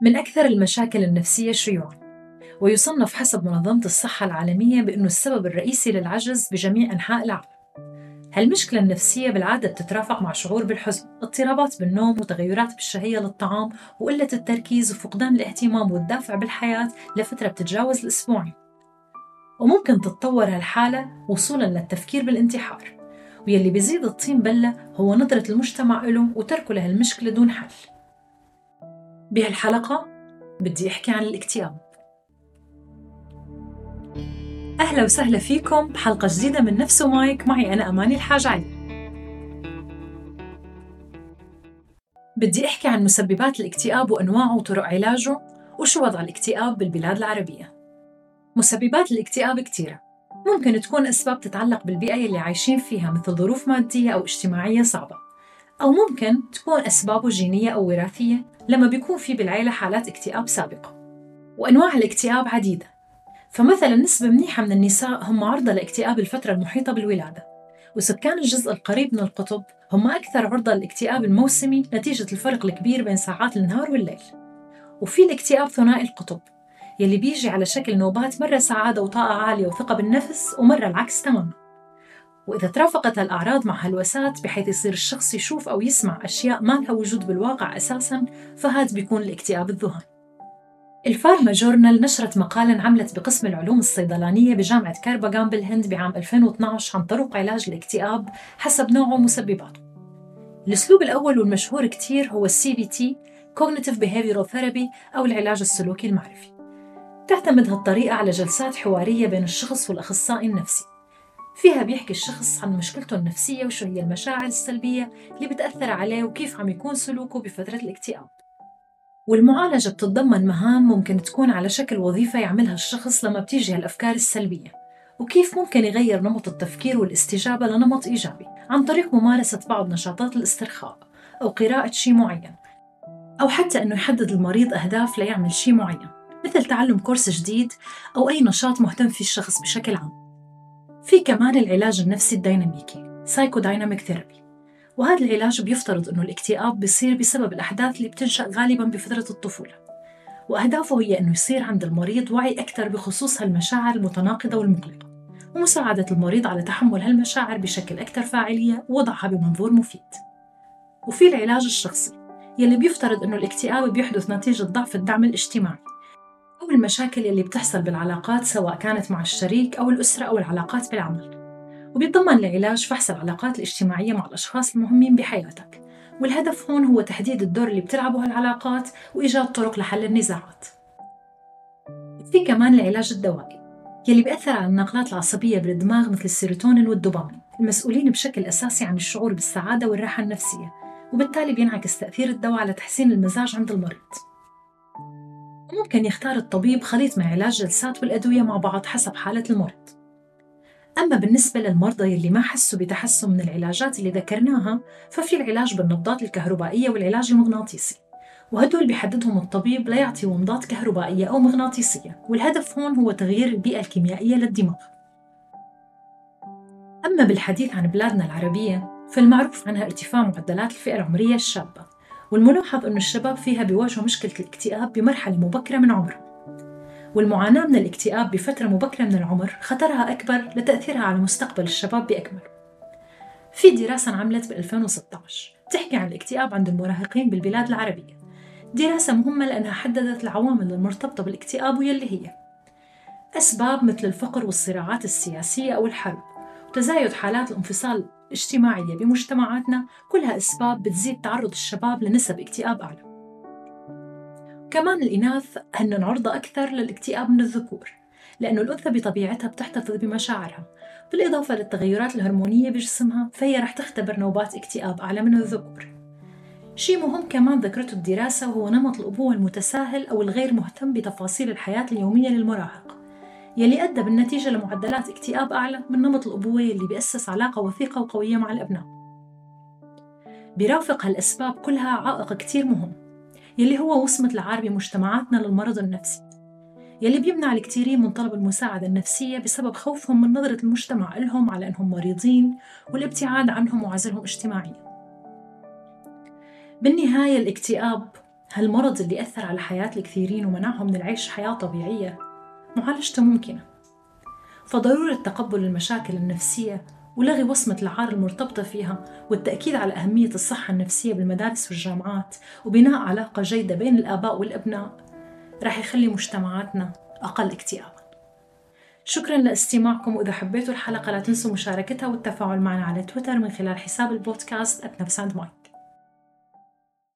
من أكثر المشاكل النفسية شيوعاً ويصنف حسب منظمة الصحة العالمية بأنه السبب الرئيسي للعجز بجميع أنحاء العالم. هالمشكلة النفسية بالعادة بتترافق مع شعور بالحزن، اضطرابات بالنوم وتغيرات بالشهية للطعام وقلة التركيز وفقدان الاهتمام والدافع بالحياة لفترة بتتجاوز الأسبوعين. وممكن تتطور هالحالة وصولا للتفكير بالانتحار ويلي بيزيد الطين بلة هو نظرة المجتمع له وتركه لهالمشكلة دون حل. بهالحلقة بدي أحكي عن الاكتئاب. أهلا وسهلا فيكم بحلقة جديدة من نفس مايك. معي أنا أماني الحاج علي. بدي أحكي عن مسببات الاكتئاب وأنواعه وطرق علاجه وشو وضع الاكتئاب بالبلاد العربية. مسببات الاكتئاب كتيرة. ممكن تكون أسباب تتعلق بالبيئة اللي عايشين فيها مثل ظروف مادية أو اجتماعية صعبة. أو ممكن تكون أسبابه جينية أو وراثية. لما بيكون في بالعيلة حالات اكتئاب سابقة وأنواع الاكتئاب عديدة. فمثلا نسبة منيحة من النساء هم عرضة لاكتئاب الفترة المحيطة بالولادة وسكان الجزء القريب من القطب هم أكثر عرضة للاكتئاب الموسمي نتيجة الفرق الكبير بين ساعات النهار والليل. وفي الاكتئاب ثنائي القطب يلي بيجي على شكل نوبات مرة سعادة وطاقة عالية وثقة بالنفس ومرة العكس تماما. وإذا ترافقت الأعراض مع هلوسات بحيث يصير الشخص يشوف أو يسمع أشياء ما لها وجود بالواقع أساسا فهذا بيكون الاكتئاب الذهاني ال Pharma Journal نشرت مقالا عملت بقسم العلوم الصيدلانية بجامعة كارباغان بالهند بعام 2012 عن طرق علاج الاكتئاب حسب نوعه ومسبباته الأسلوب الأول والمشهور كتير هو ال CBT Cognitive Behavioral Therapy أو العلاج السلوكي المعرفي. تعتمد هالطريقة على جلسات حوارية بين الشخص والأخصائي النفسي. فيها بيحكي الشخص عن مشكلته النفسية وشو هي المشاعر السلبية اللي بتأثر عليه وكيف عم يكون سلوكه بفترة الاكتئاب. والمعالجة بتتضمن مهام ممكن تكون على شكل وظيفة يعملها الشخص لما بتيجي هالأفكار السلبية وكيف ممكن يغير نمط التفكير والاستجابة لنمط إيجابي عن طريق ممارسة بعض نشاطات الاسترخاء أو قراءة شيء معين أو حتى أنه يحدد المريض أهداف ليعمل شيء معين مثل تعلم كورس جديد أو أي نشاط مهتم فيه الشخص بشكل عام. في كمان العلاج النفسي الديناميكي Psychodynamic Therapy وهذا العلاج بيفترض أنه الاكتئاب بيصير بسبب الأحداث اللي بتنشأ غالبا بفترة الطفولة. وأهدافه هي أنه يصير عند المريض وعي أكثر بخصوص هالمشاعر المتناقضة والمقلقة. ومساعدة المريض على تحمل هالمشاعر بشكل أكثر فاعلية ووضعها بمنظور مفيد. وفي العلاج الشخصي يلي بيفترض أنه الاكتئاب بيحدث نتيجة ضعف الدعم الاجتماعي. أو المشاكل يلي بتحصل بالعلاقات سواء كانت مع الشريك أو الأسرة أو العلاقات بالعمل. وبيتضمن العلاج فحص العلاقات الاجتماعية مع الأشخاص المهمين بحياتك. والهدف هون هو تحديد الدور اللي بتلعبه هالعلاقات وإيجاد طرق لحل النزاعات. في كمان العلاج الدوائي يلي بيأثر على النقلات العصبية بالدماغ مثل السيروتونين والدوبامين المسؤولين بشكل أساسي عن الشعور بالسعادة والراحة النفسية وبالتالي بينعكس تأثير الدواء على تحسين المزاج عند المريض. ممكن يختار الطبيب خليط من علاج جلسات والأدوية مع بعض حسب حالة المريض أما بالنسبة للمرضى يلي ما حسوا بتحسن من العلاجات اللي ذكرناها ففي العلاج بالنبضات الكهربائية والعلاج المغناطيسي. وهدول بيحددهم الطبيب ليعطي ومضات كهربائية أو مغناطيسية والهدف هون هو تغيير البيئة الكيميائية للدماغ. أما بالحديث عن بلادنا العربية فالمعروف عنها ارتفاع معدلات الفئة العمرية الشابة. والملاحظ أن الشباب فيها بيواجهوا مشكلة الاكتئاب بمرحلة مبكرة من عمرهم والمعاناة من الاكتئاب بفترة مبكرة من العمر خطرها أكبر لتأثيرها على مستقبل الشباب بأكمله في دراسة انعملت ب 2016 تحكي عن الاكتئاب عند المراهقين بالبلاد العربية. دراسة مهمة لأنها حددت العوامل المرتبطة بالاكتئاب واللي هي أسباب مثل الفقر والصراعات السياسية أو الحرب وتزايد حالات الانفصال الاجتماعية بمجتمعاتنا كلها أسباب بتزيد تعرض الشباب لنسب اكتئاب أعلى. كمان الإناث هن عرضة أكثر للاكتئاب من الذكور لأنه الأنثى بطبيعتها بتحتفظ بمشاعرها. بالإضافة للتغيرات الهرمونية بجسمها فهي رح تختبر نوبات اكتئاب أعلى من الذكور. شيء مهم كمان ذكرته الدراسة وهو نمط الأبوة المتساهل أو الغير مهتم بتفاصيل الحياة اليومية للمراهق. يلي أدى بالنتيجة لمعدلات اكتئاب أعلى من نمط الأبوة يلي بيأسس علاقة وثيقة وقوية مع الأبناء. برافق هالأسباب كلها عائق كتير مهم يلي هو وصمة العار بمجتمعاتنا للمرض النفسي يلي بيمنع الكثيرين من طلب المساعدة النفسية بسبب خوفهم من نظرة المجتمع لهم على أنهم مريضين والابتعاد عنهم وعزلهم اجتماعيا. بالنهاية الاكتئاب هالمرض اللي أثر على حياة الكثيرين ومنعهم من العيش حياة طبيعية معالجته ممكنة. فضرورة تقبل المشاكل النفسية ولغي وصمة العار المرتبطة فيها والتأكيد على أهمية الصحة النفسية بالمدارس والجامعات وبناء علاقة جيدة بين الآباء والأبناء رح يخلي مجتمعاتنا أقل اكتئابا. شكرا لاستماعكم وإذا حبيتوا الحلقة لا تنسوا مشاركتها والتفاعل معنا على تويتر من خلال حساب البودكاست @نفساند مايك